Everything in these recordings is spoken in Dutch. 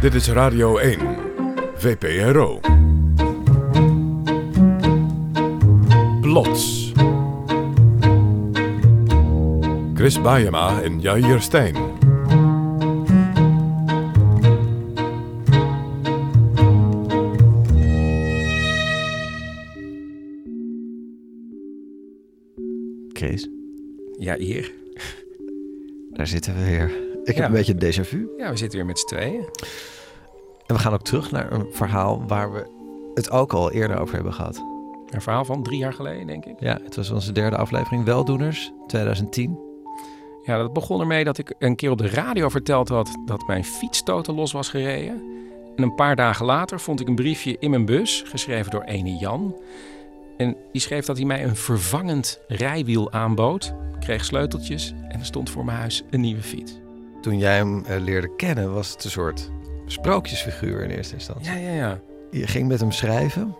Dit is Radio 1, VPRO. Plots. Chris Baiema en Jair Stijn. Chris, Ja, hier. daar zitten we weer. Ik heb Ja. een beetje een déjà vu. Ja, we zitten weer met z'n tweeën. En we gaan ook terug naar een verhaal waar we het ook al eerder over hebben gehad. Een verhaal van drie jaar geleden, denk ik. Ja, het was onze derde aflevering, Weldoeners, 2010. Ja, dat begon ermee dat ik een keer op de radio verteld had dat mijn fiets totaal los was gereden. En een paar dagen later vond ik een briefje in mijn bus, geschreven door ene Jan. En die schreef dat hij mij een vervangend rijwiel aanbood. Kreeg sleuteltjes en er stond voor mijn huis een nieuwe fiets. Toen jij hem eh, leerde kennen, was het een soort sprookjesfiguur in eerste instantie. Ja, ja, ja. Je ging met hem schrijven.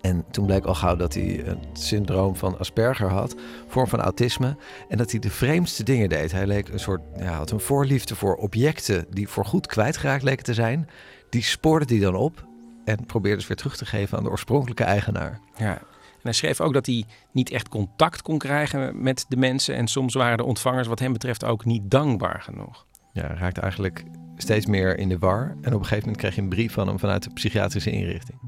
En toen bleek al gauw dat hij het syndroom van Asperger had, vorm van autisme. En dat hij de vreemdste dingen deed. Hij leek een soort, ja, had een voorliefde voor objecten die voorgoed kwijtgeraakt leken te zijn. Die spoorde hij dan op en probeerde ze weer terug te geven aan de oorspronkelijke eigenaar. Ja. En hij schreef ook dat hij niet echt contact kon krijgen met de mensen. En soms waren de ontvangers wat hem betreft ook niet dankbaar genoeg. Ja, hij raakte eigenlijk steeds meer in de war. En op een gegeven moment kreeg je een brief van hem vanuit de psychiatrische inrichting.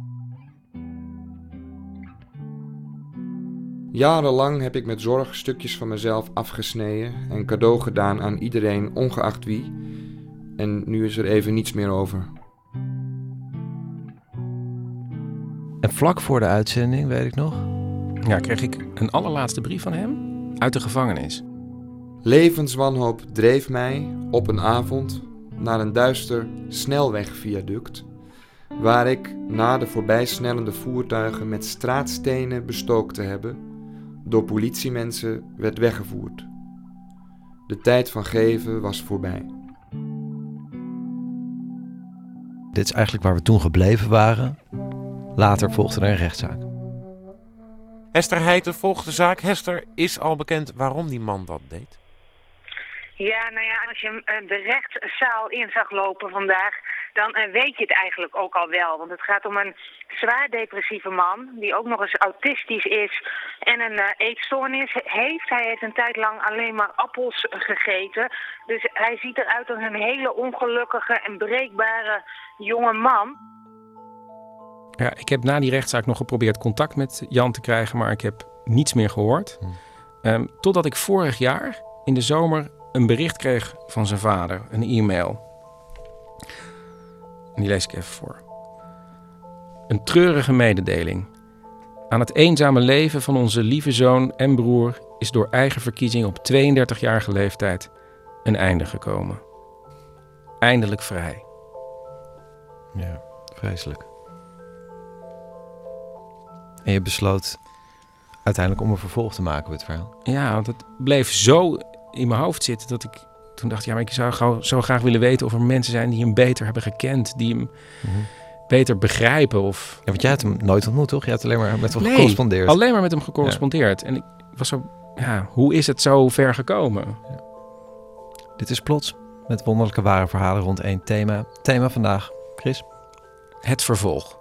Jarenlang heb ik met zorg stukjes van mezelf afgesneden en cadeau gedaan aan iedereen, ongeacht wie. En nu is er even niets meer over. En vlak voor de uitzending, weet ik nog, Ja, kreeg ik een allerlaatste brief van hem uit de gevangenis. Levenswanhoop dreef mij op een avond naar een duister snelwegviaduct, waar ik, na de voorbijsnellende voertuigen met straatstenen bestookt te hebben, door politiemensen werd weggevoerd. De tijd van geven was voorbij. dit is eigenlijk waar we toen gebleven waren. Later volgde er een rechtszaak. Hester Heijten volgt de zaak. Hester, is al bekend waarom die man dat deed? Ja, nou ja, als je hem eh, de rechtszaal in zag lopen vandaag, dan eh, weet je het eigenlijk ook al wel. Want het gaat om een zwaar depressieve man, die ook nog eens autistisch is en een eh, eetstoornis heeft. Hij heeft een tijd lang alleen maar appels gegeten. Dus hij ziet eruit als een hele ongelukkige en breekbare jonge man. Ja, ik heb na die rechtszaak nog geprobeerd contact met Jan te krijgen, maar ik heb niets meer gehoord. Ehm, totdat ik vorig jaar in de zomer een bericht kreeg van zijn vader, een e-mail. En die lees ik even voor. Een treurige mededeling. Aan het eenzame leven van onze lieve zoon en broer is door eigen verkiezing op 32-jarige leeftijd een einde gekomen. Eindelijk vrij. Ja, vreselijk. En je besloot uiteindelijk om een vervolg te maken op het verhaal. Ja, want het bleef zo in mijn hoofd zitten dat ik toen dacht, ja, maar ik zou gauw, zo graag willen weten of er mensen zijn die hem beter hebben gekend, die hem beter begrijpen of Ja, want jij had hem nooit ontmoet, toch? Je had alleen maar met hem Nee, gecorrespondeerd. alleen maar met hem gecorrespondeerd. En ik was zo, ja, hoe is het zo ver gekomen? Dit is Plots, met wonderlijke ware verhalen rond één thema. Thema vandaag, Chris. Het vervolg.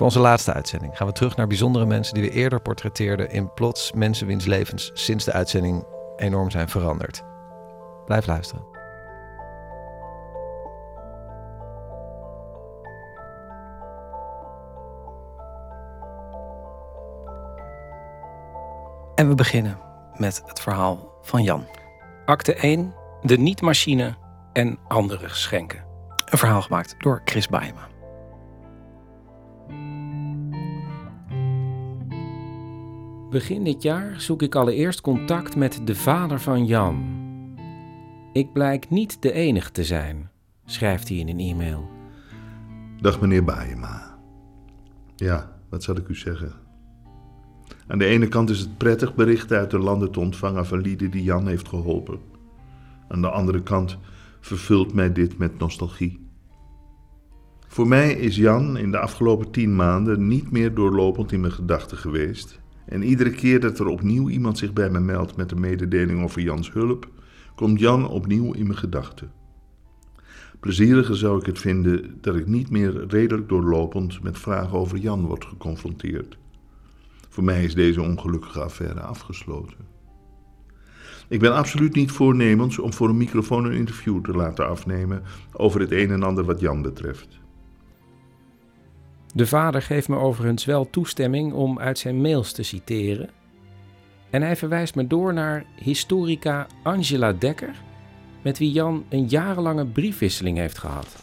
Voor onze laatste uitzending gaan we terug naar bijzondere mensen die we eerder portretteerden in Plots, mensen wiens levens sinds de uitzending enorm zijn veranderd. Blijf luisteren. En we beginnen met het verhaal van Jan. Acte 1, de niet-machine en andere geschenken. Een verhaal gemaakt door Chris Baiema. Begin dit jaar zoek ik allereerst contact met de vader van Jan. Ik blijk niet de enige te zijn, schrijft hij in een e-mail. Dag meneer Baayema. Ja, wat zal ik u zeggen? Aan de ene kant is het prettig berichten uit de landen te ontvangen van lieden die Jan heeft geholpen. Aan de andere kant vervult mij dit met nostalgie. Voor mij is Jan in de afgelopen tien maanden niet meer doorlopend in mijn gedachten geweest. En iedere keer dat er opnieuw iemand zich bij me meldt met een mededeling over Jans hulp, komt Jan opnieuw in mijn gedachten. Plezieriger zou ik het vinden dat ik niet meer redelijk doorlopend met vragen over Jan word geconfronteerd. Voor mij is deze ongelukkige affaire afgesloten. Ik ben absoluut niet voornemens om voor een microfoon een interview te laten afnemen over het een en ander wat Jan betreft. De vader geeft me overigens wel toestemming om uit zijn mails te citeren. En hij verwijst me door naar historica Angela Dekker, met wie Jan een jarenlange briefwisseling heeft gehad.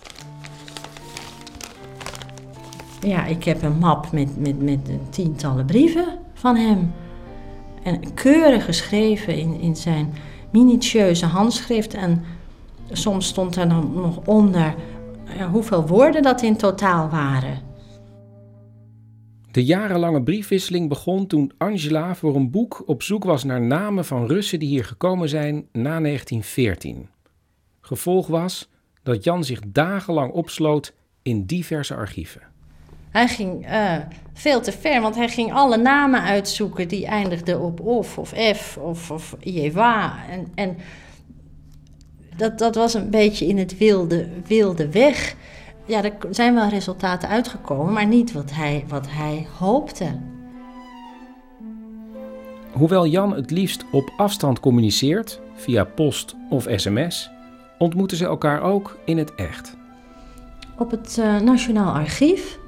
Ja, ik heb een map met, met, met tientallen brieven van hem. En keurig geschreven in, in zijn minutieuze handschrift. En soms stond er dan nog onder ja, hoeveel woorden dat in totaal waren. De jarenlange briefwisseling begon toen Angela voor een boek op zoek was naar namen van Russen die hier gekomen zijn na 1914. Gevolg was dat Jan zich dagenlang opsloot in diverse archieven. Hij ging uh, veel te ver, want hij ging alle namen uitzoeken die eindigden op of of f of, of. En, en dat, dat was een beetje in het wilde, wilde weg. Ja, er zijn wel resultaten uitgekomen, maar niet wat hij, wat hij hoopte. Hoewel Jan het liefst op afstand communiceert, via post of sms, ontmoeten ze elkaar ook in het echt. Op het uh, Nationaal Archief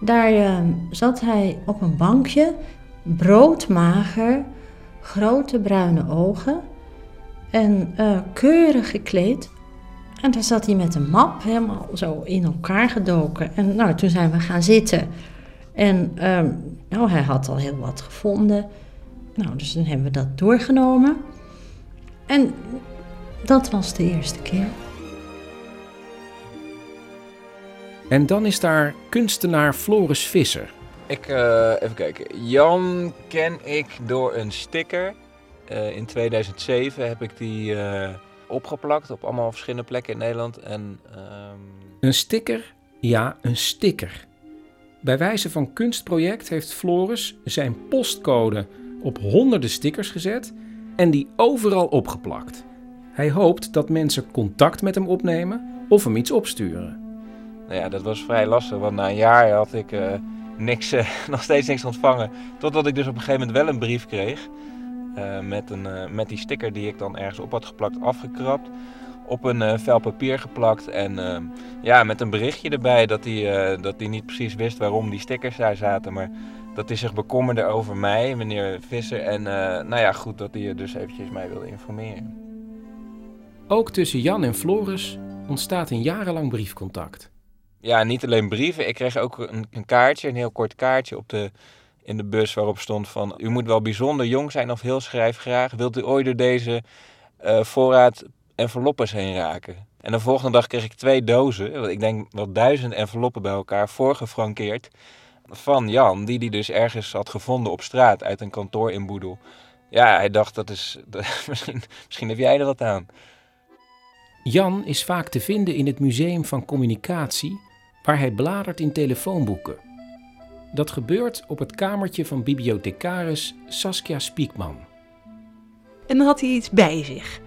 daar uh, zat hij op een bankje, broodmager, grote bruine ogen en uh, keurig gekleed. En daar zat hij met een map helemaal zo in elkaar gedoken. En nou, toen zijn we gaan zitten. En uh, nou, hij had al heel wat gevonden. Nou, dus dan hebben we dat doorgenomen. En dat was de eerste keer. En dan is daar kunstenaar Floris Visser. Ik, uh, even kijken. Jan ken ik door een sticker. Uh, in 2007 heb ik die uh, opgeplakt op allemaal verschillende plekken in Nederland. En, um... Een sticker? Ja, een sticker. Bij wijze van kunstproject heeft Floris zijn postcode op honderden stickers gezet en die overal opgeplakt. Hij hoopt dat mensen contact met hem opnemen of hem iets opsturen. Nou ja, dat was vrij lastig, want na een jaar had ik uh, niks, uh, nog steeds niks ontvangen. Totdat ik dus op een gegeven moment wel een brief kreeg. Uh, met, een, met die sticker die ik dan ergens op had geplakt, afgekrapt. Op een vel papier geplakt en ja, met een berichtje erbij dat hij dat hij niet precies wist waarom die stickers daar zaten. Maar dat hij zich bekommerde over mij, meneer Visser. En nou ja, goed dat hij dus eventjes mij wilde informeren. Ook tussen Jan en Floris ontstaat een jarenlang briefcontact ja, niet alleen brieven. Ik kreeg ook een, een, kaartje, een heel kort kaartje op de, in de bus waarop stond van... U moet wel bijzonder jong zijn of heel schrijfgraag. Wilt u ooit door deze uh, voorraad enveloppes heen raken? En de volgende dag kreeg ik twee dozen, ik denk wel duizend enveloppen bij elkaar, voorgefrankeerd. Van Jan, die die dus ergens had gevonden op straat uit een kantoor in Boedel. Ja, hij dacht, dat is, misschien, misschien heb jij er wat aan. Jan is vaak te vinden in het Museum van Communicatie waar hij bladert in telefoonboeken. Dat gebeurt op het kamertje van bibliothecaris Saskia Spiekman. En dan had hij iets bij zich.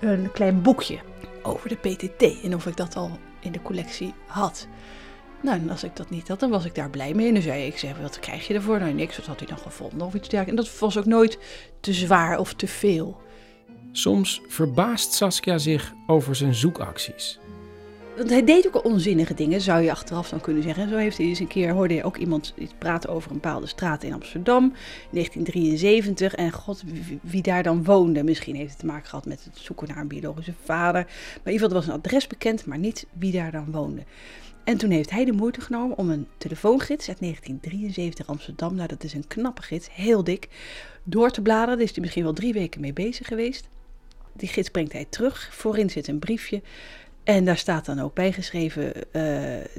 Een klein boekje over de PTT en of ik dat al in de collectie had. Nou, en als ik dat niet had, dan was ik daar blij mee. En dan zei ik, zeg, wat krijg je ervoor? Nou, niks, wat had hij dan gevonden of iets dergelijks. En dat was ook nooit te zwaar of te veel. Soms verbaast Saskia zich over zijn zoekacties. Want hij deed ook onzinnige dingen, zou je achteraf dan kunnen zeggen. Zo heeft hij eens een keer, hoorde je ook iemand praten over een bepaalde straat in Amsterdam, 1973. En god, wie, daar dan woonde. Misschien heeft het te maken gehad met het zoeken naar een biologische vader. Maar in ieder geval, er was een adres bekend, maar niet wie daar dan woonde. En toen heeft hij de moeite genomen om een telefoongids uit 1973 Amsterdam, nou dat is een knappe gids, heel dik, door te bladeren. Daar is hij misschien wel drie weken mee bezig geweest. Die gids brengt hij terug. Voorin zit een briefje en daar staat dan ook bijgeschreven, uh,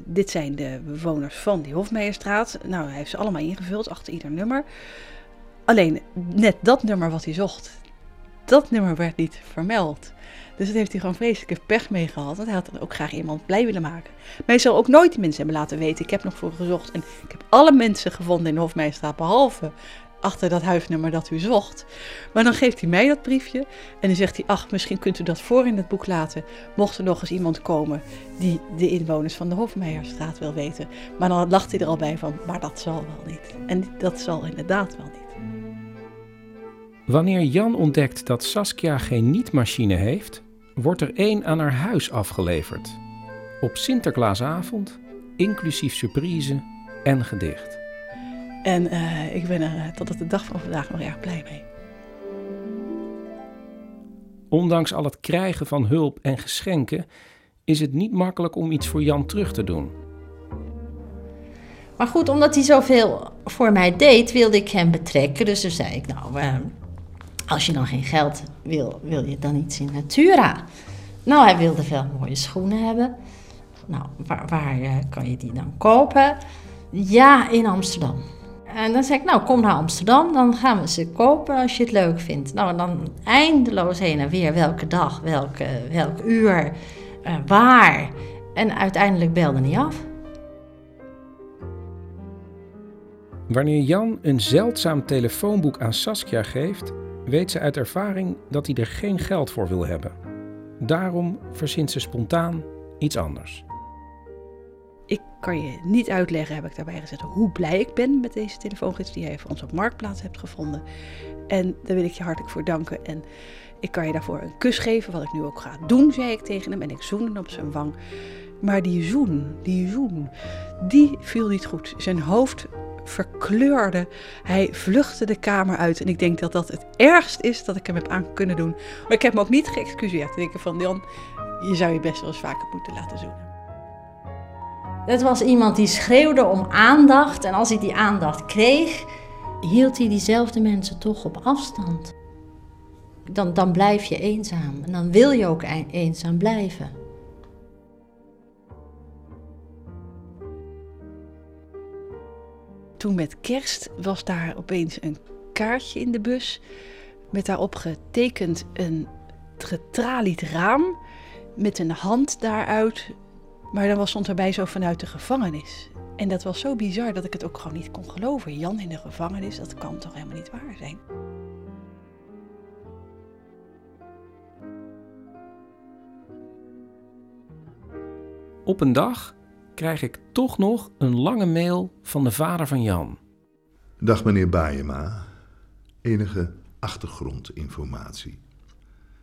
dit zijn de bewoners van die Hofmeijerstraat. Nou, hij heeft ze allemaal ingevuld, achter ieder nummer. Alleen, net dat nummer wat hij zocht, dat nummer werd niet vermeld. Dus dat heeft hij gewoon vreselijke pech mee gehad. Want hij had dan ook graag iemand blij willen maken. Maar hij zal ook nooit mensen hebben laten weten. Ik heb nog voor gezocht en ik heb alle mensen gevonden in de Hofmeijerstraat, behalve achter dat huisnummer dat u zocht. Maar dan geeft hij mij dat briefje en dan zegt hij: Ach, misschien kunt u dat voor in het boek laten. Mocht er nog eens iemand komen die de inwoners van de Hofmeijerstraat wil weten. Maar dan lacht hij er al bij van: Maar dat zal wel niet. En dat zal inderdaad wel niet. Wanneer Jan ontdekt dat Saskia geen nietmachine heeft, wordt er één aan haar huis afgeleverd. Op Sinterklaasavond, inclusief surprise en gedicht. En uh, ik ben er uh, tot op de dag van vandaag nog erg blij mee. Ondanks al het krijgen van hulp en geschenken is het niet makkelijk om iets voor Jan terug te doen. Maar goed, omdat hij zoveel voor mij deed, wilde ik hem betrekken. Dus toen zei ik, nou, uh, als je dan geen geld wil, wil je dan iets in Natura? Nou, hij wilde veel mooie schoenen hebben. Nou, waar, waar uh, kan je die dan kopen? Ja, in Amsterdam. En dan zei ik, nou, kom naar Amsterdam, dan gaan we ze kopen als je het leuk vindt. Nou, dan eindeloos heen en weer, welke dag, welke, welk uur, uh, waar. En uiteindelijk belde hij af. Wanneer Jan een zeldzaam telefoonboek aan Saskia geeft, weet ze uit ervaring dat hij er geen geld voor wil hebben. Daarom verzint ze spontaan iets anders. Ik kan je niet uitleggen, heb ik daarbij gezet, hoe blij ik ben met deze telefoongids die jij voor ons op Marktplaats hebt gevonden. En daar wil ik je hartelijk voor danken. En ik kan je daarvoor een kus geven, wat ik nu ook ga doen, zei ik tegen hem. En ik zoende op zijn wang. Maar die zoen, die zoen, die viel niet goed. Zijn hoofd verkleurde. Hij vluchtte de kamer uit. En ik denk dat dat het ergst is dat ik hem heb aan kunnen doen. Maar ik heb hem ook niet geëxcuseerd. Ik denk van, Jan, je zou je best wel eens vaker moeten laten zoenen. Het was iemand die schreeuwde om aandacht. En als hij die aandacht kreeg, hield hij diezelfde mensen toch op afstand. Dan, dan blijf je eenzaam. En dan wil je ook eenzaam blijven. Toen met kerst was daar opeens een kaartje in de bus. Met daarop getekend een getralied raam. Met een hand daaruit. Maar dan was, stond erbij zo vanuit de gevangenis. En dat was zo bizar dat ik het ook gewoon niet kon geloven. Jan in de gevangenis, dat kan toch helemaal niet waar zijn. Op een dag krijg ik toch nog een lange mail van de vader van Jan. Dag meneer Baayema. Enige achtergrondinformatie.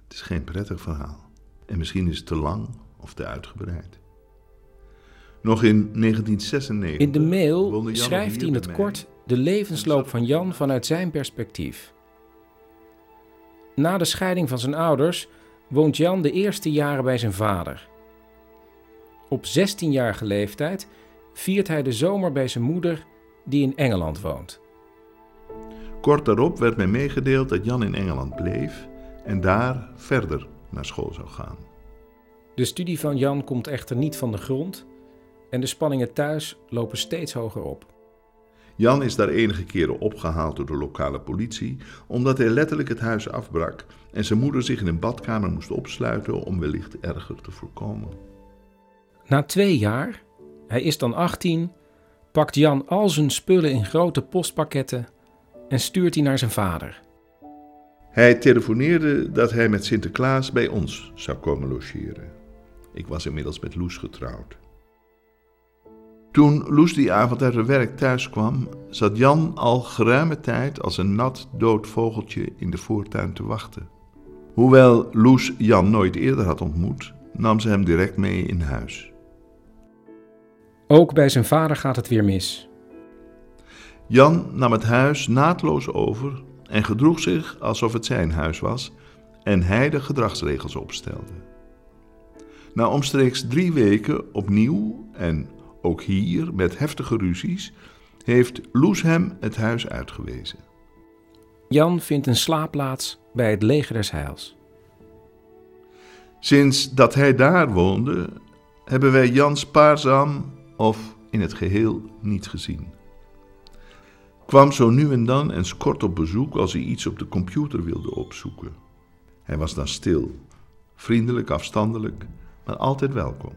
Het is geen prettig verhaal. En misschien is het te lang of te uitgebreid. Nog in 1996. In de mail schrijft hij in het kort de levensloop van Jan vanuit zijn perspectief. Na de scheiding van zijn ouders woont Jan de eerste jaren bij zijn vader. Op 16-jarige leeftijd viert hij de zomer bij zijn moeder, die in Engeland woont. Kort daarop werd mij meegedeeld dat Jan in Engeland bleef en daar verder naar school zou gaan. De studie van Jan komt echter niet van de grond en de spanningen thuis lopen steeds hoger op. Jan is daar enige keren opgehaald door de lokale politie omdat hij letterlijk het huis afbrak en zijn moeder zich in een badkamer moest opsluiten om wellicht erger te voorkomen. Na twee jaar, hij is dan 18, pakt Jan al zijn spullen in grote postpakketten en stuurt die naar zijn vader. Hij telefoneerde dat hij met Sinterklaas bij ons zou komen logeren. Ik was inmiddels met Loes getrouwd. Toen Loes die avond uit haar werk thuis kwam, zat Jan al geruime tijd als een nat dood vogeltje in de voortuin te wachten. Hoewel Loes Jan nooit eerder had ontmoet, nam ze hem direct mee in huis. Ook bij zijn vader gaat het weer mis. Jan nam het huis naadloos over en gedroeg zich alsof het zijn huis was en hij de gedragsregels opstelde. Na omstreeks drie weken opnieuw en ook hier met heftige ruzies heeft Loes hem het huis uitgewezen. Jan vindt een slaapplaats bij het leger des heils. Sinds dat hij daar woonde, hebben wij Jan spaarzaam of in het geheel niet gezien. Kwam zo nu en dan eens kort op bezoek als hij iets op de computer wilde opzoeken. Hij was dan stil, vriendelijk, afstandelijk, maar altijd welkom.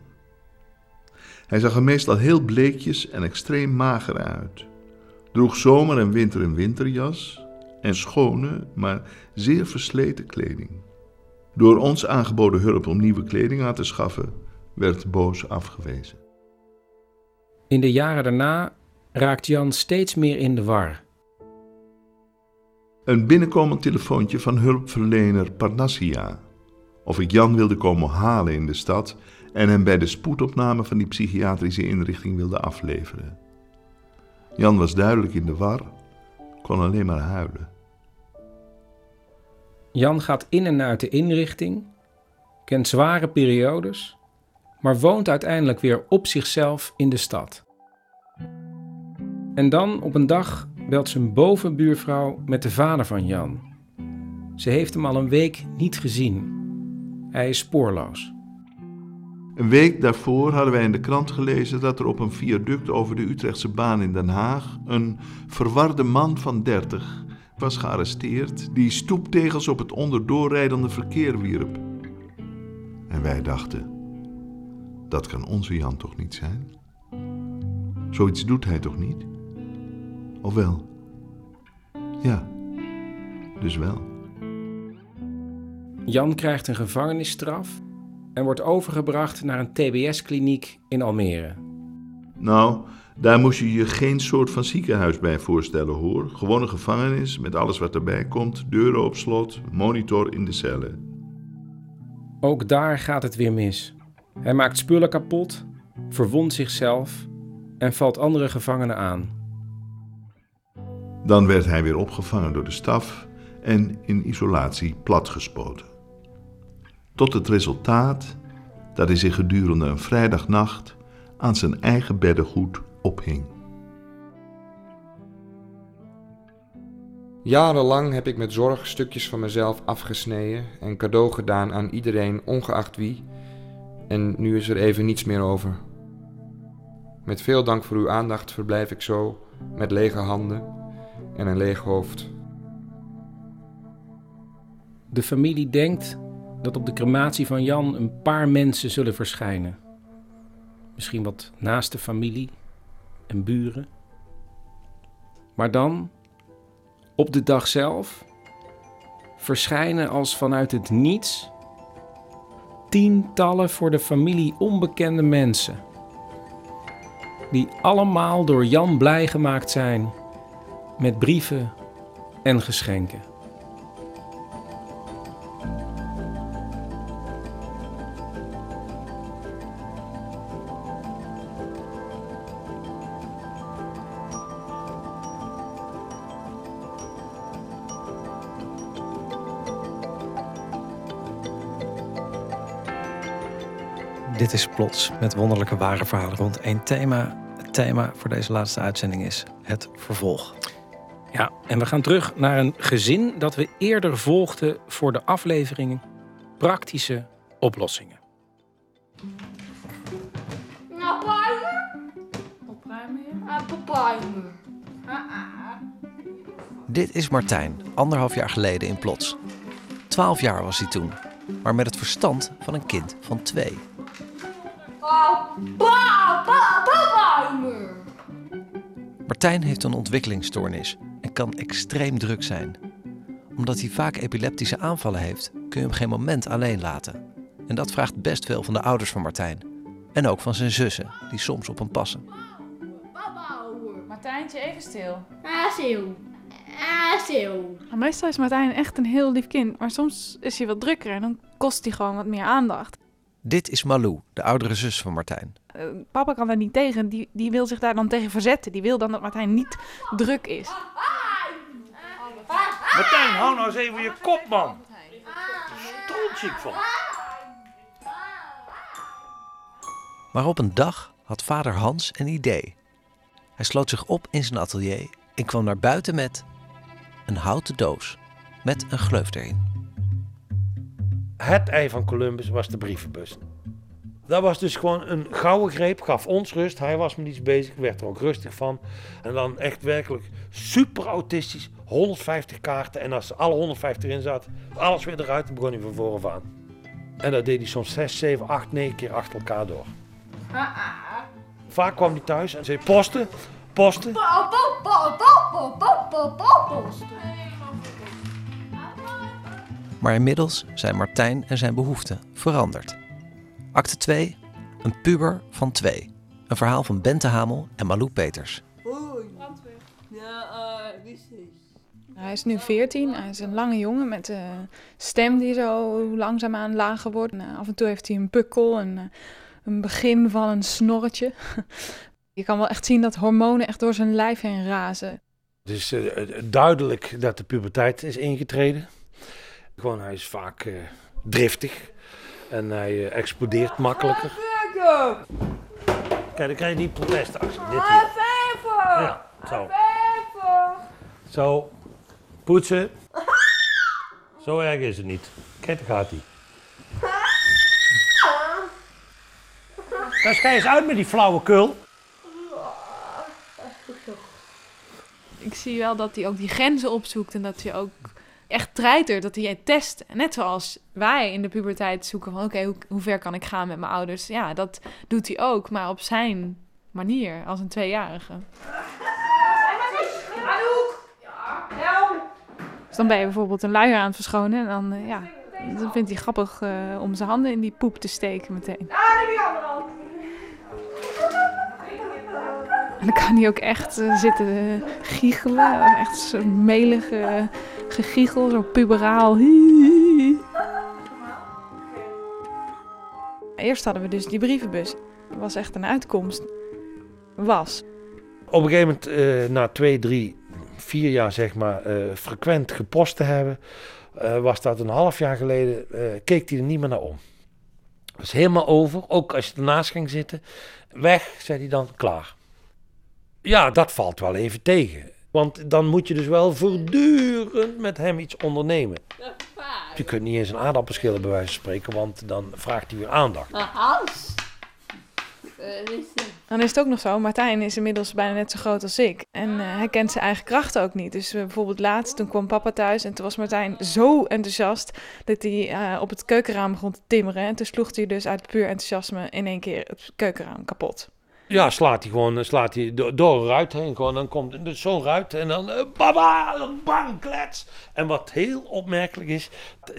Hij zag er meestal heel bleekjes en extreem mager uit. droeg zomer en winter een winterjas en schone, maar zeer versleten kleding. Door ons aangeboden hulp om nieuwe kleding aan te schaffen, werd Boos afgewezen. In de jaren daarna raakt Jan steeds meer in de war. Een binnenkomend telefoontje van hulpverlener Parnassia. Of ik Jan wilde komen halen in de stad en hem bij de spoedopname van die psychiatrische inrichting wilde afleveren. Jan was duidelijk in de war, kon alleen maar huilen. Jan gaat in en uit de inrichting, kent zware periodes, maar woont uiteindelijk weer op zichzelf in de stad. En dan op een dag belt zijn bovenbuurvrouw met de vader van Jan. Ze heeft hem al een week niet gezien. Hij is spoorloos. Een week daarvoor hadden wij in de krant gelezen dat er op een viaduct over de Utrechtse baan in Den Haag een verwarde man van 30 was gearresteerd die stoeptegels op het onderdoorrijdende verkeer wierp. En wij dachten, dat kan onze Jan toch niet zijn? Zoiets doet hij toch niet? Of wel? Ja, dus wel. Jan krijgt een gevangenisstraf en wordt overgebracht naar een TBS-kliniek in Almere. Nou, daar moest je je geen soort van ziekenhuis bij voorstellen hoor. Gewoon een gevangenis met alles wat erbij komt, deuren op slot, monitor in de cellen. Ook daar gaat het weer mis. Hij maakt spullen kapot, verwondt zichzelf en valt andere gevangenen aan. Dan werd hij weer opgevangen door de staf en in isolatie platgespoten. Tot het resultaat dat hij zich gedurende een vrijdagnacht aan zijn eigen beddengoed ophing. Jarenlang heb ik met zorg stukjes van mezelf afgesneden en cadeau gedaan aan iedereen, ongeacht wie. En nu is er even niets meer over. Met veel dank voor uw aandacht verblijf ik zo, met lege handen en een leeg hoofd. De familie denkt dat op de crematie van Jan een paar mensen zullen verschijnen. Misschien wat naaste familie en buren. Maar dan, op de dag zelf, verschijnen als vanuit het niets tientallen voor de familie onbekende mensen. Die allemaal door Jan blij gemaakt zijn met brieven en geschenken. Dit is Plots met wonderlijke ware verhalen rond één thema. Het thema voor deze laatste uitzending is het vervolg. Ja, en we gaan terug naar een gezin dat we eerder volgden voor de aflevering Praktische oplossingen. Opruimen? Opruimen, ja. Opruimen. Dit is Martijn, anderhalf jaar geleden in Plots. Twaalf jaar was hij toen, maar met het verstand van een kind van twee. Martijn heeft een ontwikkelingsstoornis en kan extreem druk zijn. Omdat hij vaak epileptische aanvallen heeft, kun je hem geen moment alleen laten. En dat vraagt best veel van de ouders van Martijn. En ook van zijn zussen, die soms op hem passen. Martijntje, even stil. Asiel. Asiel. Meestal is Martijn echt een heel lief kind, maar soms is hij wat drukker en dan kost hij gewoon wat meer aandacht. Dit is Malou, de oudere zus van Martijn. Eh, papa kan daar niet tegen, die, die wil zich daar dan tegen verzetten. Die wil dan dat Martijn niet druk is. Martijn, hou nou eens even je kop, man. Strontziek van. Maar op een dag had vader Hans een idee. Hij sloot zich op in zijn atelier en kwam naar buiten met een houten doos met een gleuf erin. Het ei van Columbus was de brievenbus. Dat was dus gewoon een gouden greep, gaf ons rust. Hij was met iets bezig, werd er ook rustig van. En dan echt werkelijk super autistisch, 150 kaarten. En als alle 150 erin zat, alles weer eruit, dan begon hij van voren af aan. En dat deed hij soms 6, 7, 8, 9 keer achter elkaar door. Vaak kwam hij thuis en zei posten, posten. Maar inmiddels zijn Martijn en zijn behoeften veranderd. Acte 2. Een puber van twee. Een verhaal van Bente Hamel en Malou Peters. Hij is nu 14. Hij is een lange jongen met een stem die zo langzaamaan lager wordt. En, eh, af en toe heeft hij een pukkel en eh, een begin van een snorretje. Je kan wel echt zien dat hormonen echt door zijn lijf heen razen. Het is eh, duidelijk dat de puberteit is ingetreden. Gewoon, hij is vaak eh, driftig en hij eh, explodeert makkelijker. Kijk, dan krijg je die protestactie. Dit hier. Ja, zo. Zo. Poetsen. Zo erg is het niet. Kijk, daar gaat hij. Dan schij eens uit met die flauwekul. Ik zie wel dat hij ook die grenzen opzoekt en dat hij ook echt treitert, dat hij test. Net zoals wij in de puberteit zoeken van oké, hoe, hoe ver kan ik gaan met mijn ouders? Ja, dat doet hij ook, maar op zijn manier, als een tweejarige. Dus dan ben je bijvoorbeeld een luier aan het verschonen en dan, eh, ja, dan vindt hij grappig eh, om zijn handen in die poep te steken meteen. En dan kan hij ook echt eh, zitten giechelen. Echt zo'n melig eh, gegiechel, zo puberaal. Eerst hadden we dus die brievenbus. Dat was echt een uitkomst. Was. Op een gegeven moment, eh, na twee, drie, vier jaar zeg maar, eh, frequent gepost te hebben, eh, was dat een half jaar geleden, eh, keek hij er niet meer naar om. Was helemaal over, ook als je ernaast ging zitten. Weg, zei hij dan, klaar. Ja, dat valt wel even tegen. Want dan moet je dus wel voortdurend met hem iets ondernemen. Je kunt niet eens een aardappel schillen bij wijze van spreken, want dan vraagt hij weer aandacht. Hans. Dan is het ook nog zo, Martijn is inmiddels bijna net zo groot als ik. En eh, hij kent zijn eigen krachten ook niet. Dus eh, bijvoorbeeld laatst, toen kwam papa thuis en toen was Martijn zo enthousiast dat hij eh, op het keukenraam begon te timmeren. En toen sloeg hij dus uit puur enthousiasme in één keer het keukenraam kapot. Ja, slaat hij gewoon slaat hij door, een ruit heen. Gewoon, dan komt er zo'n ruit en dan eh, baba, bang, klets. En wat heel opmerkelijk is,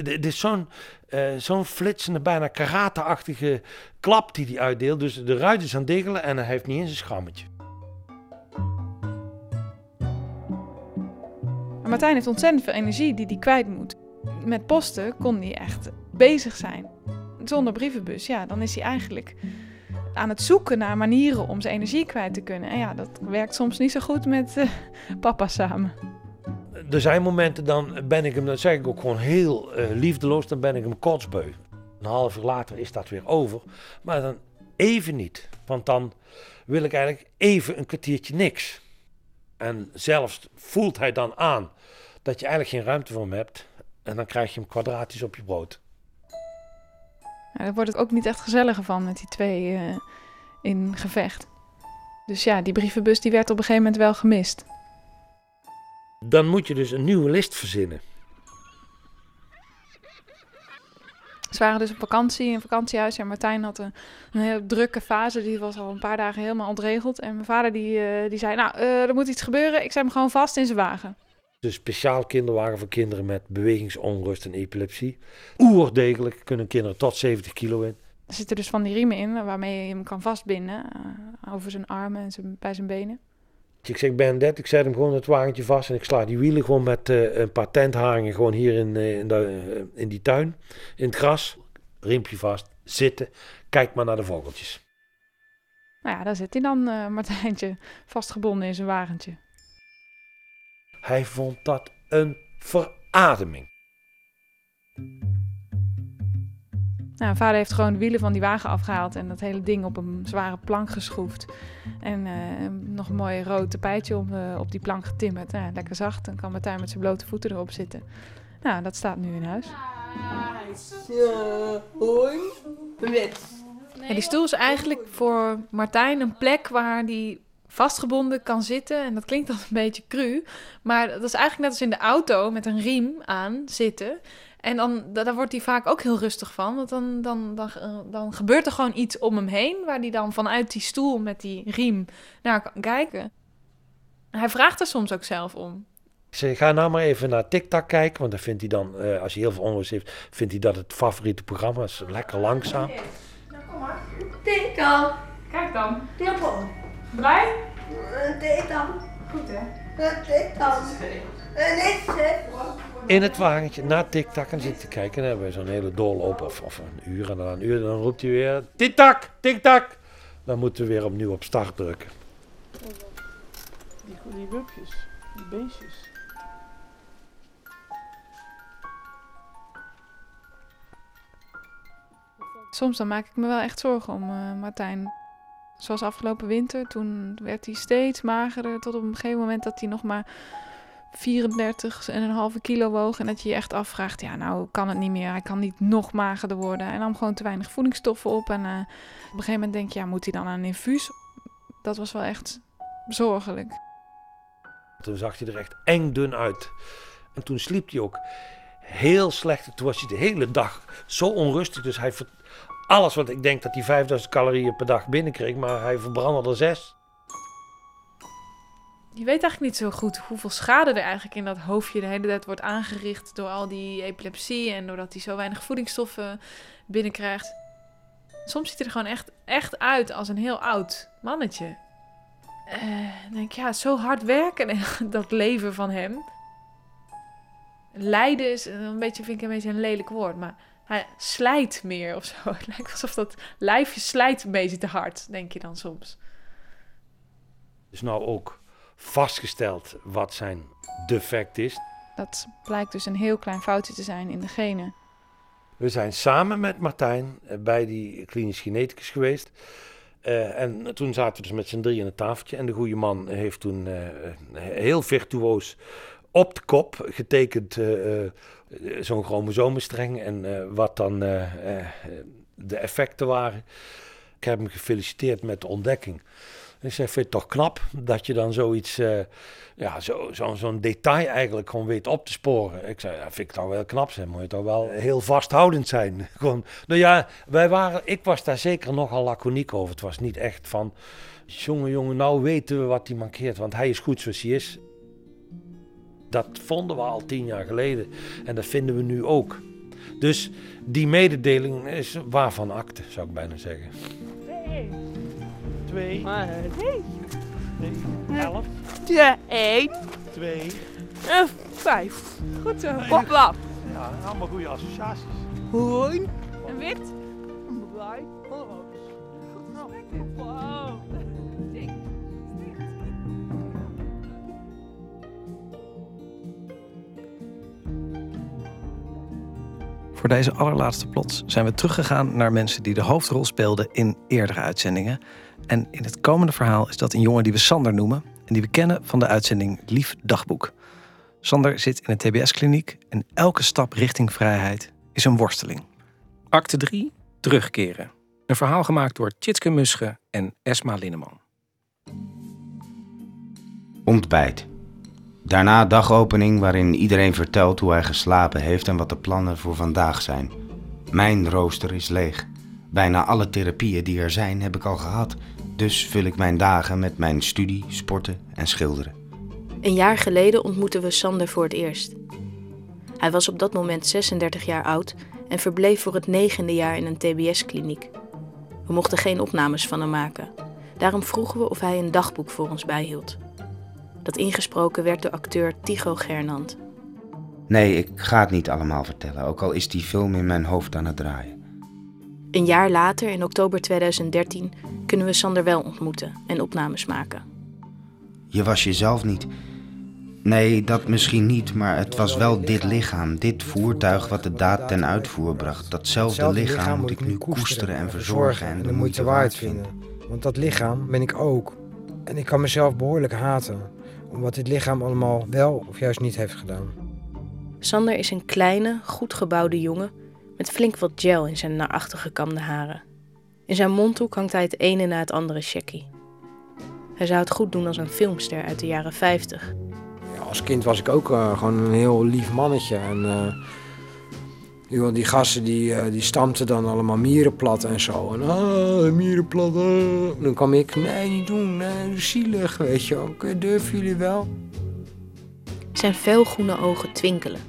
dit is zo'n eh, zo'n flitsende, bijna karate-achtige klap die hij uitdeelt. Dus de ruit is aan het diggelen en hij heeft niet eens een schammetje. Maar Martijn heeft ontzettend veel energie die hij kwijt moet. Met posten kon hij echt bezig zijn. Zonder brievenbus, ja, dan is hij eigenlijk aan het zoeken naar manieren om zijn energie kwijt te kunnen. En ja, dat werkt soms niet zo goed met eh, papa samen. Er zijn momenten, dan ben ik hem, dat zeg ik ook gewoon heel eh, liefdeloos, dan ben ik hem kotsbeu. Een half uur later is dat weer over. Maar dan even niet. Want dan wil ik eigenlijk even een kwartiertje niks. En zelfs voelt hij dan aan dat je eigenlijk geen ruimte voor hem hebt. En dan krijg je hem kwadratisch op je brood. Ja, daar wordt het ook niet echt gezelliger van met die twee eh, in gevecht. Dus ja, die brievenbus die werd op een gegeven moment wel gemist. Dan moet je dus een nieuwe list verzinnen. Ze waren dus op vakantie in een vakantiehuis. En Martijn had een, een hele drukke fase. Die was al een paar dagen helemaal ontregeld. En mijn vader die, eh, die zei, nou, eh, er moet iets gebeuren. Ik zet hem gewoon vast in zijn wagen. Dus speciaal kinderwagen voor kinderen met bewegingsonrust en epilepsie. Oerdegelijk kunnen kinderen tot 70 kilo in. Er zitten dus van die riemen in waarmee je hem kan vastbinden. eh, over zijn armen en zijn, bij zijn benen. Ik zeg, Bernadette, ik zet hem gewoon het wagentje vast en ik sla die wielen gewoon met eh, een paar tentharingen gewoon hier in, eh, in, de, eh, in die tuin, in het gras. Riempje vast, zitten, kijk maar naar de vogeltjes. Nou ja, daar zit hij dan, eh, Martijntje, vastgebonden in zijn wagentje. Hij vond dat een verademing. Nou, vader heeft gewoon de wielen van die wagen afgehaald en dat hele ding op een zware plank geschroefd. En eh, nog een mooi rood tapijtje op, eh, op die plank getimmerd. Nou, lekker zacht, dan kan Martijn met zijn blote voeten erop zitten. Nou, dat staat nu in huis. Ja, die stoel is eigenlijk voor Martijn een plek waar hij vastgebonden kan zitten. En dat klinkt dan een beetje cru. Maar dat is eigenlijk net als in de auto met een riem aan zitten. En dan, da- daar wordt hij vaak ook heel rustig van. Want dan, dan, dan, eh, dan gebeurt er gewoon iets om hem heen. Waar hij dan vanuit die stoel met die riem naar kan kijken. Hij vraagt er soms ook zelf om. Ik zeg, ga nou maar even naar TikTok kijken, want dan vindt hij dan, eh, als hij heel veel onrust heeft, vindt hij dat het favoriete programma is. Lekker langzaam. Nou, kom maar. TikTok. Kijk dan. Blij? TikTok. Goed hè? TikTok. In het wagentje naar TikTok en zit te kijken. En dan hebben we zo'n hele doorloop of, of een uur en dan een uur. Dan roept hij weer, TikTok, TikTok. Dan moeten we weer opnieuw op start drukken. Die, die wupjes, die beestjes. Soms dan maak ik me wel echt zorgen om eh, Martijn. Zoals afgelopen winter, toen werd hij steeds magerder. Tot op een gegeven moment dat hij nog maar 34,5 kilo woog. En dat je je echt afvraagt, ja nou kan het niet meer. Hij kan niet nog magerder worden. Hij nam gewoon te weinig voedingsstoffen op. En eh, op een gegeven moment denk je, ja moet hij dan aan een infuus? Dat was wel echt zorgelijk. Toen zag hij er echt eng dun uit. En toen sliep hij ook heel slecht. Toen was hij de hele dag zo onrustig. Dus hij alles wat ik denk dat hij 5000 calorieën per dag binnenkreeg, maar hij verbrandde er zes. Je weet eigenlijk niet zo goed hoeveel schade er eigenlijk in dat hoofdje de hele tijd wordt aangericht door al die epilepsie en doordat hij zo weinig voedingsstoffen binnenkrijgt. Soms ziet hij er gewoon echt, echt uit als een heel oud mannetje. Dan denk ja, zo hard werken, dat leven van hem. Lijden is een beetje, vind ik een beetje een lelijk woord, maar hij slijt meer of zo. Het lijkt alsof dat lijfje slijt een beetje te hard, denk je dan soms. is nou ook vastgesteld wat zijn defect is. Dat blijkt dus een heel klein foutje te zijn in de genen. We zijn samen met Martijn eh, bij die klinisch geneticus geweest. Eh, en toen zaten we dus met z'n drieën aan het tafeltje. En de goede man heeft toen eh, heel virtuoos op de kop getekend eh, eh, zo'n chromosomenstreng. En eh, wat dan de effecten waren. Ik heb hem gefeliciteerd met de ontdekking. Ik zeg, vind het toch knap dat je dan zoiets, ja, zo, zo, zo'n detail eigenlijk gewoon weet op te sporen. Ik zei, ja, vind ik toch wel knap zijn, moet je toch wel heel vasthoudend zijn. nou ja, wij waren, ik was daar zeker nogal laconiek over. Het was niet echt van, jongen, jongen, nou weten we wat hij mankeert, want hij is goed zoals hij is. Dat vonden we al tien jaar geleden en dat vinden we nu ook. Dus die mededeling is waarvan akte, zou ik bijna zeggen. Twee. Nee. Nee. Elf. Ja, één. Twee. Vijf. Goed zo. Hopla. Ja, allemaal goede associaties. Hoorn. En wit. Blij. Wow. Voor deze allerlaatste plots zijn we teruggegaan naar mensen die de hoofdrol speelden in eerdere uitzendingen. En in het komende verhaal is dat een jongen die we Sander noemen en die we kennen van de uitzending Lief Dagboek. Sander zit in een TBS-kliniek en elke stap richting vrijheid is een worsteling. Acte 3, terugkeren. Een verhaal gemaakt door Tjitske Musche en Esma Linneman. Ontbijt. Daarna dagopening waarin iedereen vertelt hoe hij geslapen heeft en wat de plannen voor vandaag zijn. Mijn rooster is leeg. Bijna alle therapieën die er zijn heb ik al gehad. Dus vul ik mijn dagen met mijn studie, sporten en schilderen. Een jaar geleden ontmoetten we Sander voor het eerst. Hij was op dat moment 36 jaar oud en verbleef voor het negende jaar in een TBS-kliniek. We mochten geen opnames van hem maken. Daarom vroegen we of hij een dagboek voor ons bijhield. Dat ingesproken werd door acteur Tycho Gernand. Nee, ik ga het niet allemaal vertellen, ook al is die film in mijn hoofd aan het draaien. Een jaar later, in oktober 2013, kunnen we Sander wel ontmoeten en opnames maken. Je was jezelf niet. Nee, dat misschien niet, maar het was wel dit lichaam, dit voertuig wat de daad ten uitvoer bracht. Datzelfde lichaam moet ik nu koesteren en verzorgen en de moeite waard vinden. Want dat lichaam ben ik ook. En ik kan mezelf behoorlijk haten. Wat dit lichaam allemaal wel of juist niet heeft gedaan. Sander is een kleine, goed gebouwde jongen met flink wat gel in zijn naar achter gekamde haren. In zijn mondhoek hangt hij het ene na het andere checkie. Hij zou het goed doen als een filmster uit de jaren 50. Ja, als kind was ik ook eh, gewoon een heel lief mannetje. En eh, Die, die gasten die, eh, die stampten dan allemaal mieren plat en zo. En ah, mieren plat. ah. Dan kwam ik, nee, niet doen, nee, zielig, weet je wel. Oké, durven jullie wel? Zijn felgroene ogen twinkelen,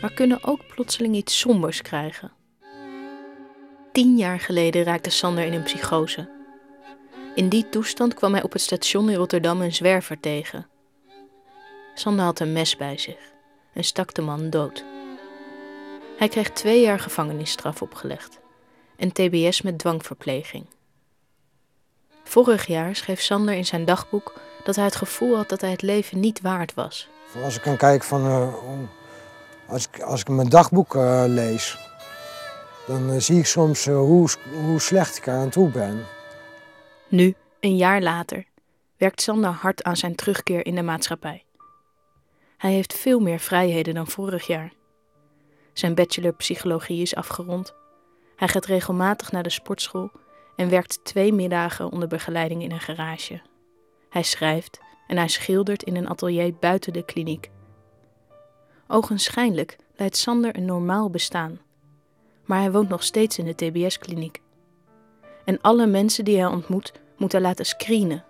maar kunnen ook plotseling iets sombers krijgen. Tien jaar geleden raakte Sander in een psychose. In die toestand kwam hij op het station in Rotterdam een zwerver tegen. Sander had een mes bij zich en stak de man dood. Hij kreeg twee jaar gevangenisstraf opgelegd en TBS met dwangverpleging. Vorig jaar schreef Sander in zijn dagboek dat hij het gevoel had dat hij het leven niet waard was. Als ik kijken van, eh, als, ik, als ik mijn dagboek eh, lees, dan eh, zie ik soms hoe, hoe slecht ik aan toe ben. Nu, een jaar later, werkt Sander hard aan zijn terugkeer in de maatschappij. Hij heeft veel meer vrijheden dan vorig jaar. Zijn bachelor psychologie is afgerond. Hij gaat regelmatig naar de sportschool en werkt twee middagen onder begeleiding in een garage. Hij schrijft en hij schildert in een atelier buiten de kliniek. Ogenschijnlijk leidt Sander een normaal bestaan. Maar hij woont nog steeds in de TBS-kliniek. En alle mensen die hij ontmoet, moet hij laten screenen.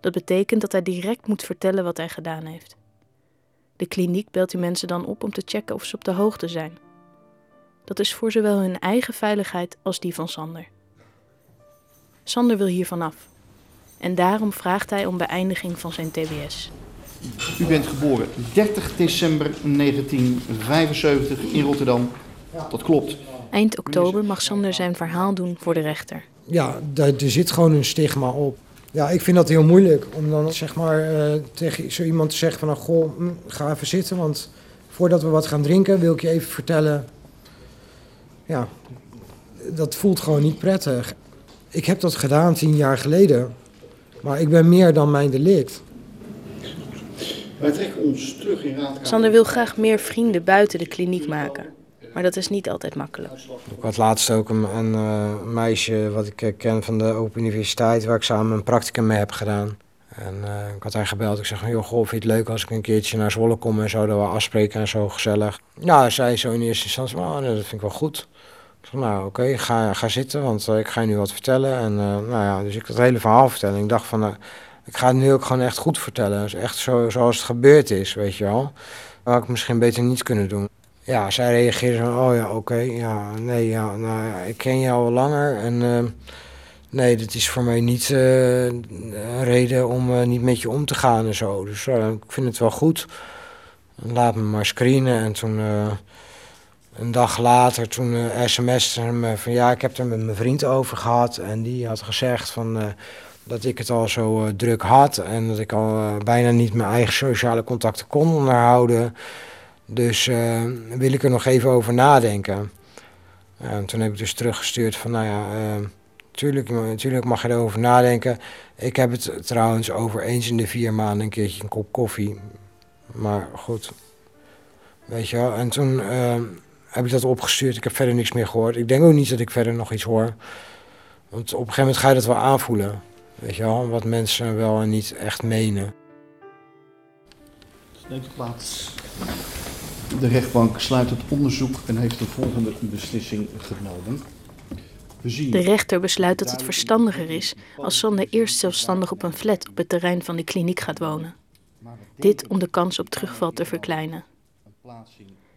Dat betekent dat hij direct moet vertellen wat hij gedaan heeft. De kliniek belt die mensen dan op om te checken of ze op de hoogte zijn. Dat is voor zowel hun eigen veiligheid als die van Sander. Sander wil hier vanaf. En daarom vraagt hij om beëindiging van zijn TBS. U bent geboren 30 december 1975 in Rotterdam. Dat klopt. Eind oktober mag Sander zijn verhaal doen voor de rechter. Ja, daar, er zit gewoon een stigma op. Ja, ik vind dat heel moeilijk om dan zeg maar eh, tegen zo iemand te zeggen van... nou, goh, hm, ga even zitten, want voordat we wat gaan drinken wil ik je even vertellen... Ja, dat voelt gewoon niet prettig. Ik heb dat gedaan tien jaar geleden, maar ik ben meer dan mijn delict. Wij trekken ons terug in raadkamer. Sander wil graag meer vrienden buiten de kliniek maken. Maar dat is niet altijd makkelijk. Ik had laatst ook een, een eh, meisje wat ik eh, ken van de Open Universiteit... waar ik samen een practicum mee heb gedaan. En eh, ik had haar gebeld. Ik zeg joh, goh, vind je het leuk als ik een keertje naar Zwolle kom... en zo, dat we afspreken en zo, gezellig. Ja, zei zo in eerste instantie, nee, dat vind ik wel goed. Ik zeg, nou, oké, ga, ga zitten, want ik ga je nu wat vertellen. En nou ja, dus ik dat hele verhaal vertellen. Ik dacht van, nou, ik ga het nu ook gewoon echt goed vertellen. Dus echt zo, zoals het gebeurd is, weet je wel. Dat had ik misschien beter niet kunnen doen. Ja, zij reageerde zo, oh ja, oké, ja, nee, ja, nou, ik ken je al langer en eh, nee, dit is voor mij niet eh, een reden om eh, niet met je om te gaan en zo. Dus eh, ik vind het wel goed. Laat me maar screenen en toen, een dag later, toen sms hem van ja, ik heb er met mijn vriend over gehad en die had gezegd van... dat ik het al zo druk had en dat ik al bijna niet mijn eigen sociale contacten kon onderhouden. Dus eh, wil ik er nog even over nadenken. En toen heb ik dus teruggestuurd van, nou ja, eh, tuurlijk, tuurlijk mag je erover nadenken. Ik heb het trouwens over eens in de vier maanden een keertje een kop koffie. Maar goed, weet je wel. En toen eh, heb ik dat opgestuurd. Ik heb verder niks meer gehoord. Ik denk ook niet dat ik verder nog iets hoor. Want op een gegeven moment ga je dat wel aanvoelen. Weet je wel, wat mensen wel en niet echt menen. U plaats. De rechtbank sluit het onderzoek en heeft de volgende beslissing genomen. De rechter besluit dat het verstandiger is als Sander eerst zelfstandig op een flat op het terrein van de kliniek gaat wonen. Dit om de kans op terugval te verkleinen.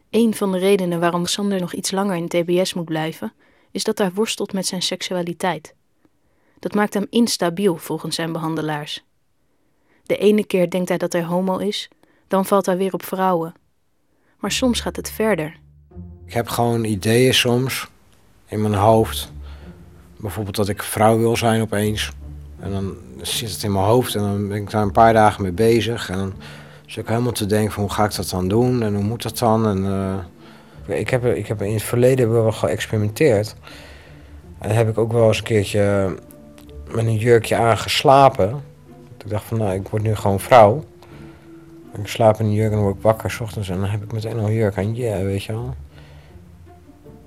Een van de redenen waarom Sander nog iets langer in TBS moet blijven, is dat hij worstelt met zijn seksualiteit. Dat maakt hem instabiel volgens zijn behandelaars. De ene keer denkt hij dat hij homo is, dan valt hij weer op vrouwen. Maar soms gaat het verder. Ik heb gewoon ideeën soms in mijn hoofd. Bijvoorbeeld dat ik vrouw wil zijn opeens. En dan zit het in mijn hoofd en dan ben ik daar een paar dagen mee bezig. En dan zit ik helemaal te denken van hoe ga ik dat dan doen en hoe moet dat dan? En, eh, ik, heb, ik heb in het verleden wel geëxperimenteerd. En dan heb ik ook wel eens een keertje met een jurkje aangeslapen. Ik dacht van nou, ik word nu gewoon vrouw. Ik slaap in een jurk en dan word ik wakker s ochtends en dan heb ik meteen al jurk aan. Ja, weet je wel.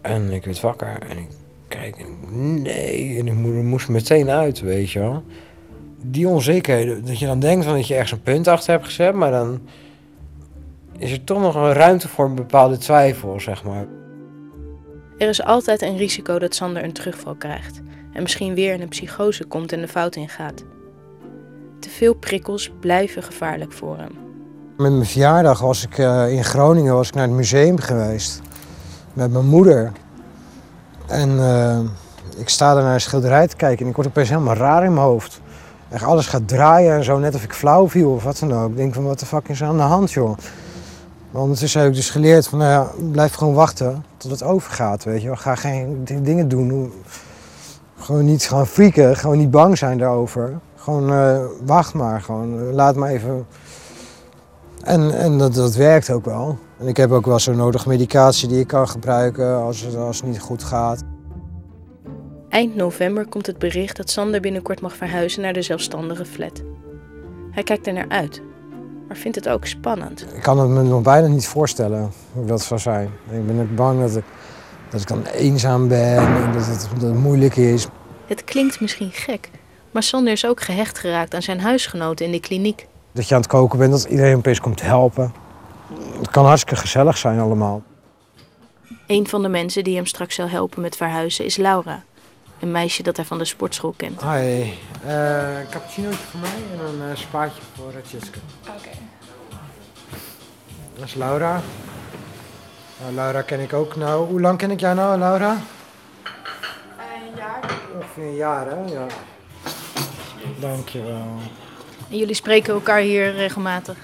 En ik werd wakker en ik kijk en nee, en ik mo- moest meteen uit, weet je wel. Die onzekerheid, dat je dan denkt van dat je ergens een punt achter hebt gezet, maar dan is er toch nog een ruimte voor een bepaalde twijfel, zeg maar. Er is altijd een risico dat Sander een terugval krijgt en misschien weer in een psychose komt en de fout ingaat. Te veel prikkels blijven gevaarlijk voor hem. Met mijn verjaardag was ik eh, in Groningen was ik naar het museum geweest. Met mijn moeder. En eh, ik sta daar naar een schilderij te kijken en ik word opeens helemaal raar in mijn hoofd. Echt alles gaat draaien en zo, net of ik flauw viel of wat dan ook. Ik denk van, wat de fuck is er aan de hand, joh? Maar ondertussen heb ik dus geleerd van, nou ja, blijf gewoon wachten tot het overgaat, weet je. Ga geen dingen doen. Gewoon niet gaan freaken, gewoon niet bang zijn daarover. Gewoon eh, wacht maar, gewoon laat maar even... En, en dat, dat werkt ook wel. En ik heb ook wel zo nodig medicatie die ik kan gebruiken als het, als het niet goed gaat. Eind november komt het bericht dat Sander binnenkort mag verhuizen naar de zelfstandige flat. Hij kijkt er naar uit, maar vindt het ook spannend. Ik kan het me nog bijna niet voorstellen hoe dat zou zijn. Ik ben ook bang dat ik, dat ik dan eenzaam ben en dat het, dat het moeilijk is. Het klinkt misschien gek, maar Sander is ook gehecht geraakt aan zijn huisgenoten in de kliniek. Dat je aan het koken bent, dat iedereen opeens komt helpen. Het kan hartstikke gezellig zijn allemaal. Een van de mensen die hem straks zal helpen met verhuizen is Laura. Een meisje dat hij van de sportschool kent. Hi, eh, een cappuccinootje voor mij en een eh, spaatje voor uh, Tjitske. Oké. Dat is Laura. Nou, Laura ken ik ook nou. Hoe lang ken ik jou nou, Laura? Een jaar. Ongeveer een jaar, hè? Ja. Dankjewel. En jullie spreken elkaar hier regelmatig.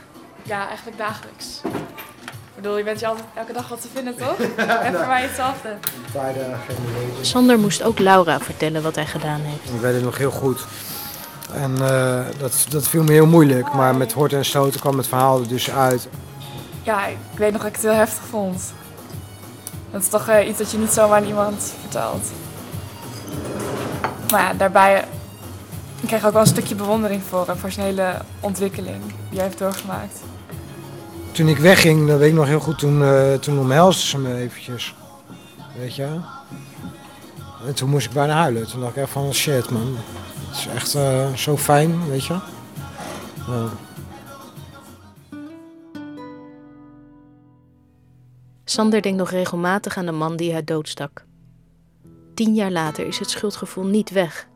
Ja, eigenlijk dagelijks. Ik bedoel, je bent je altijd elke dag wat te vinden, toch? en voor mij hetzelfde. Sander moest ook Laura vertellen wat hij gedaan heeft. Ik weet het nog heel goed. En eh, dat, dat viel me heel moeilijk. Maar met horten en stoten kwam het verhaal er dus uit. Ja, ik weet nog dat ik het heel heftig vond. Dat is toch eh, iets dat je niet zomaar aan iemand vertelt. Maar ja, daarbij ik kreeg ook wel een stukje bewondering voor hem, voor zijn hele ontwikkeling die hij heeft doorgemaakt. Toen ik wegging, dat weet ik nog heel goed, toen, uh, toen omhelsde ze me eventjes. Weet je? En toen moest ik bijna huilen. Toen dacht ik echt van shit man. Het is echt uh, zo fijn, weet je? Ja. Sander denkt nog regelmatig aan de man die hij doodstak. Tien jaar later is het schuldgevoel niet weg.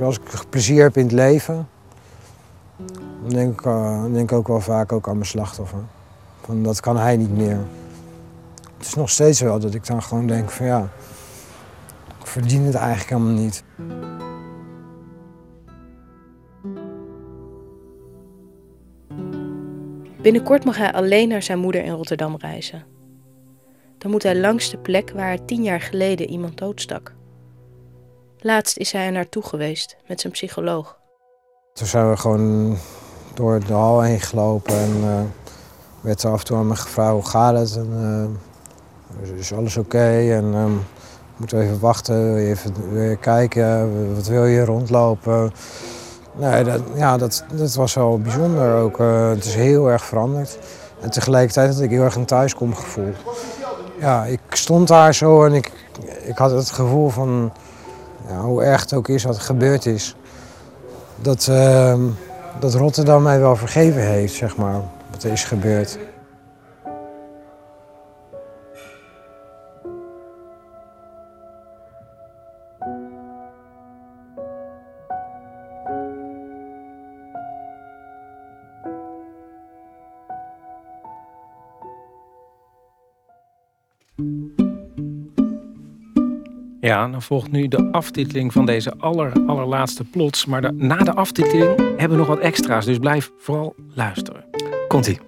Als ik plezier heb in het leven, dan denk ik, uh, denk ook wel vaak ook aan mijn slachtoffer. Van, dat kan hij niet meer. Het is nog steeds wel dat ik dan gewoon denk van ja, ik verdien het eigenlijk helemaal niet. Binnenkort mag hij alleen naar zijn moeder in Rotterdam reizen. Dan moet hij langs de plek waar tien jaar geleden iemand doodstak. Laatst is hij er naartoe geweest met zijn psycholoog. Toen zijn we gewoon door de hal heen gelopen en uh, werd er af en toe aan me gevraagd hoe gaat het. En, uh, is alles oké? En um, moeten we even wachten, wil je even kijken, wat wil je rondlopen? Dat, ja, dat, was wel bijzonder ook. Uh, het is heel erg veranderd. En tegelijkertijd had ik heel erg een thuiskomgevoel. Ja, ik stond daar zo en ik, ik had het gevoel van ja, hoe erg het ook is wat er gebeurd is. Dat, uh, dat Rotterdam mij wel vergeven heeft, zeg maar, wat er is gebeurd. Ja, dan volgt nu de aftiteling van deze aller, allerlaatste plots. Maar de, na de aftiteling hebben we nog wat extra's, dus blijf vooral luisteren. Komt-ie.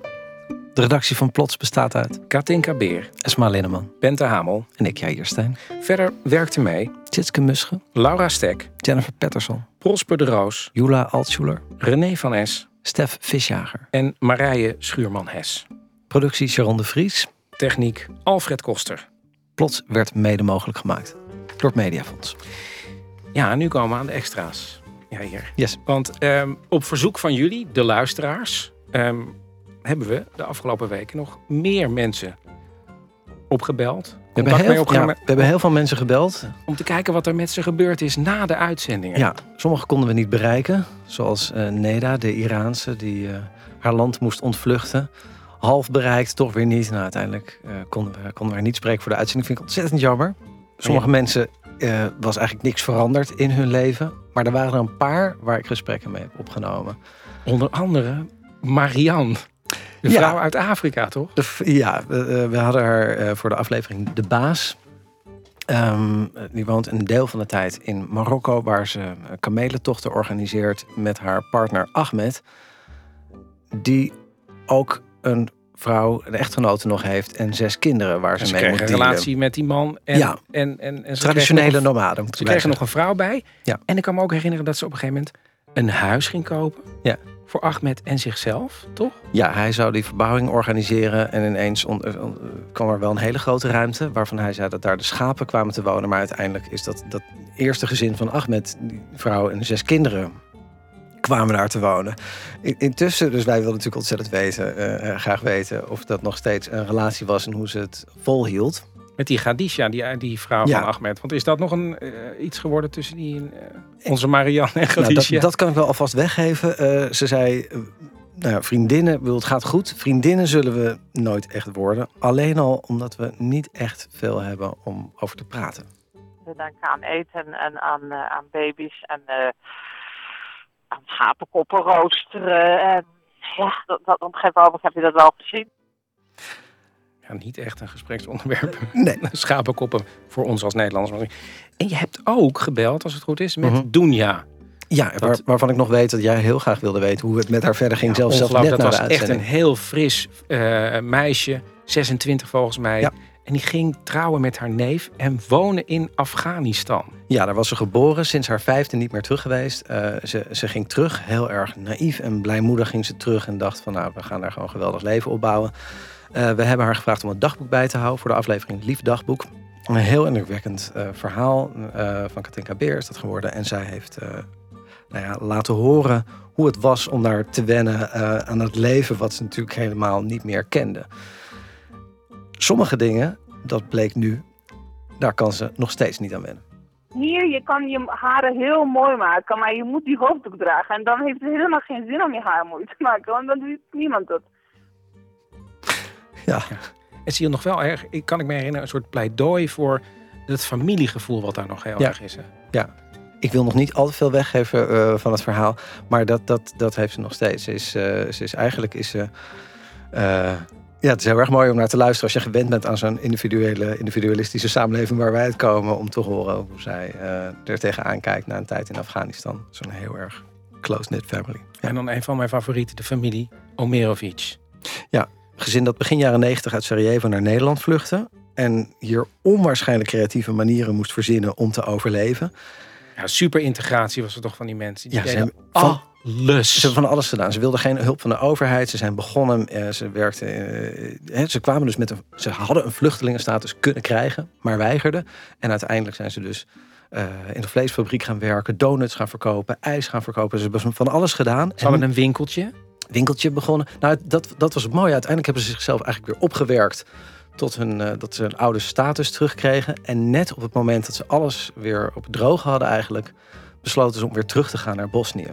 De redactie van Plots bestaat uit Katinka Beer, Esma Linneman Bente Hamel en ik, Jair Stijn. Verder werkte mee Tjitske Musche, Laura Stek, Jennifer Patterson, Prosper de Roos, Jula Altschuler, René van Es, Stef Visjager en Marije Schuurman-Hes. Productie Sharon de Vries. Techniek Alfred Koster. Plots werd mede mogelijk gemaakt door het Mediafonds. Ja, nu komen we aan de extra's. Ja, hier. Yes. Want um, op verzoek van jullie, de luisteraars, um, hebben we de afgelopen weken nog meer mensen opgebeld. We hebben, heel, ja, we hebben heel veel mensen gebeld. Om te kijken wat er met ze gebeurd is na de uitzendingen. Ja, sommige konden we niet bereiken. Zoals uh, Neda, de Iraanse, die uh, haar land moest ontvluchten. half bereikt, toch weer niet. Nou, uiteindelijk eh, konden, we, konden we haar niet spreken voor de uitzending. Vind ik ontzettend jammer. Sommige Ja. mensen eh, was eigenlijk niks veranderd in hun leven. Maar er waren er een paar waar ik gesprekken mee heb opgenomen. Onder andere Marianne. De Ja. vrouw uit Afrika, toch? De ja, we, eh, we hadden haar eh, voor de aflevering De Baas. Eh, die woont een deel van de tijd in Marokko, waar ze kamelentochten organiseert met haar partner Ahmed. Die ook een vrouw, een echtgenote nog heeft en zes kinderen waar ze, Ze mee moet een dealen. relatie met die man. En, Ja. en, en, en Traditionele nomaden, Ze kregen nog een vrouw bij. Ja. En ik kan me ook herinneren dat ze op een gegeven moment een huis ging kopen. Ja. Voor Ahmed en zichzelf, toch? Ja, hij zou die verbouwing organiseren en ineens eh, eh, kwam er wel een hele grote ruimte waarvan hij zei dat daar de schapen kwamen te wonen. Maar uiteindelijk is dat dat eerste gezin van Ahmed, die vrouw en zes kinderen, kwamen daar te wonen. In- Intussen, dus wij wilden natuurlijk ontzettend weten, eh, eh, graag weten of dat nog steeds een relatie was en hoe ze het volhield. Met die Gadisha, die, die vrouw Ja. van Ahmed. Want is dat nog een, eh, iets geworden tussen die, eh, onze Marianne en Nou, dat, Gadisha? dat kan ik wel alvast weggeven. Eh, ze zei, eh, nou, ja, vriendinnen, bedoel, het gaat goed. Vriendinnen zullen we nooit echt worden. Alleen al omdat we niet echt veel hebben om over te praten. We denken aan eten en aan, eh, aan baby's en eh, schapenkoppen roosteren. En ja, dat, dat, op een gegeven moment heb je dat wel gezien. Ja, niet echt een gespreksonderwerp. Nee. Schapenkoppen voor ons als Nederlanders. En je hebt ook gebeld, als het goed is, met Mhm. Dunja. Ja, waar- waarvan ik nog weet dat jij heel graag wilde weten hoe het met haar verder ging. zelfs zelfs net Ongelooflijk, na dat de was echt een heel fris eh, meisje, 26 volgens mij. En die ging trouwen met haar neef en wonen in Afghanistan. Ja, daar was ze geboren, sinds haar vijfde niet meer terug geweest. Eh, ze, ze ging terug, heel erg naïef en blijmoedig ging ze terug en dacht van nou, we gaan daar gewoon een geweldig leven opbouwen. Eh, we hebben haar gevraagd om een dagboek bij te houden voor de aflevering Lief Dagboek. Een heel indrukwekkend eh, verhaal van Katinka Beer is dat geworden. En zij heeft nou ja, laten horen hoe het was om daar te wennen aan het leven wat ze natuurlijk helemaal niet meer kende. Sommige dingen, dat bleek nu, daar kan ze nog steeds niet aan wennen. Hier, je kan je haren heel mooi maken, maar je moet die hoofddoek dragen. En dan heeft het helemaal geen zin om je haar mooi te maken, want dan doet niemand dat. Ja. En zie je nog wel erg, ik kan ik me herinneren, een soort pleidooi voor het familiegevoel wat daar nog heel Ja. erg is. Hè? Ja, ik wil nog niet al te veel weggeven eh, van het verhaal. Maar dat, dat, dat heeft ze nog steeds. Ze is, eh, ze is eigenlijk is ze. eh, ja, het is heel erg mooi om naar te luisteren als je gewend bent aan zo'n individuele, individualistische samenleving waar wij uitkomen. Om te horen hoe zij eh, er tegenaan kijkt na een tijd in Afghanistan. Zo'n heel erg close-knit family. En dan een van mijn favorieten, de familie Omerovic. Ja, gezin dat begin jaren negentig uit Sarajevo naar Nederland vluchtte. En hier onwaarschijnlijk creatieve manieren moest verzinnen om te overleven. Ja, super integratie was er toch van die mensen. Die Ja, ze hebben van alles. Ze hebben van alles gedaan. Ze wilden geen hulp van de overheid. Ze zijn begonnen. eh, ze werkten. eh, hè, ze kwamen dus met een. Ze hadden een vluchtelingenstatus kunnen krijgen, maar weigerden. En uiteindelijk zijn ze dus eh, in de vleesfabriek gaan werken, donuts gaan verkopen, ijs gaan verkopen. Ze hebben van alles gedaan. Ze hadden een winkeltje. Winkeltje begonnen. Nou, dat, dat was het mooie. Uiteindelijk hebben ze zichzelf eigenlijk weer opgewerkt tot hun, eh, dat ze een oude status terugkregen. En net op het moment dat ze alles weer op het droog hadden eigenlijk, besloten ze om weer terug te gaan naar Bosnië.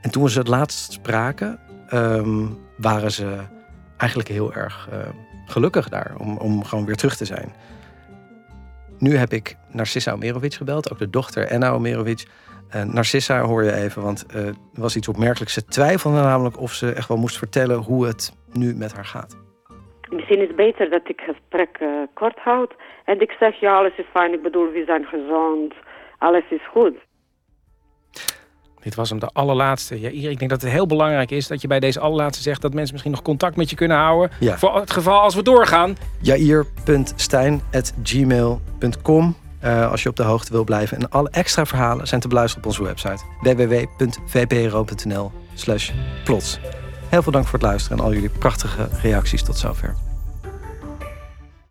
En toen we ze het laatst spraken, ehm, waren ze eigenlijk heel erg eh, gelukkig daar om, om gewoon weer terug te zijn. Nu heb ik Narcissa Omerovic gebeld, ook de dochter Enna Omerovic. Eh, Narcissa hoor je even, want eh, er was iets opmerkelijks. Ze twijfelde namelijk of ze echt wel moest vertellen hoe het nu met haar gaat. Misschien is het beter dat ik het gesprek kort houd. En ik zeg, ja, alles is fijn. Ik bedoel, we zijn gezond. Alles is goed. Dit was hem de allerlaatste. Ja, Ier, ik denk dat het heel belangrijk is dat je bij deze allerlaatste zegt dat mensen misschien nog contact met je kunnen houden. Ja. Voor het geval als we doorgaan. jair.stijn.gmail.com eh, als je op de hoogte wil blijven. En alle extra verhalen zijn te beluisteren op onze website www.vpro.nl slash plots. Heel veel dank voor het luisteren en al jullie prachtige reacties tot zover.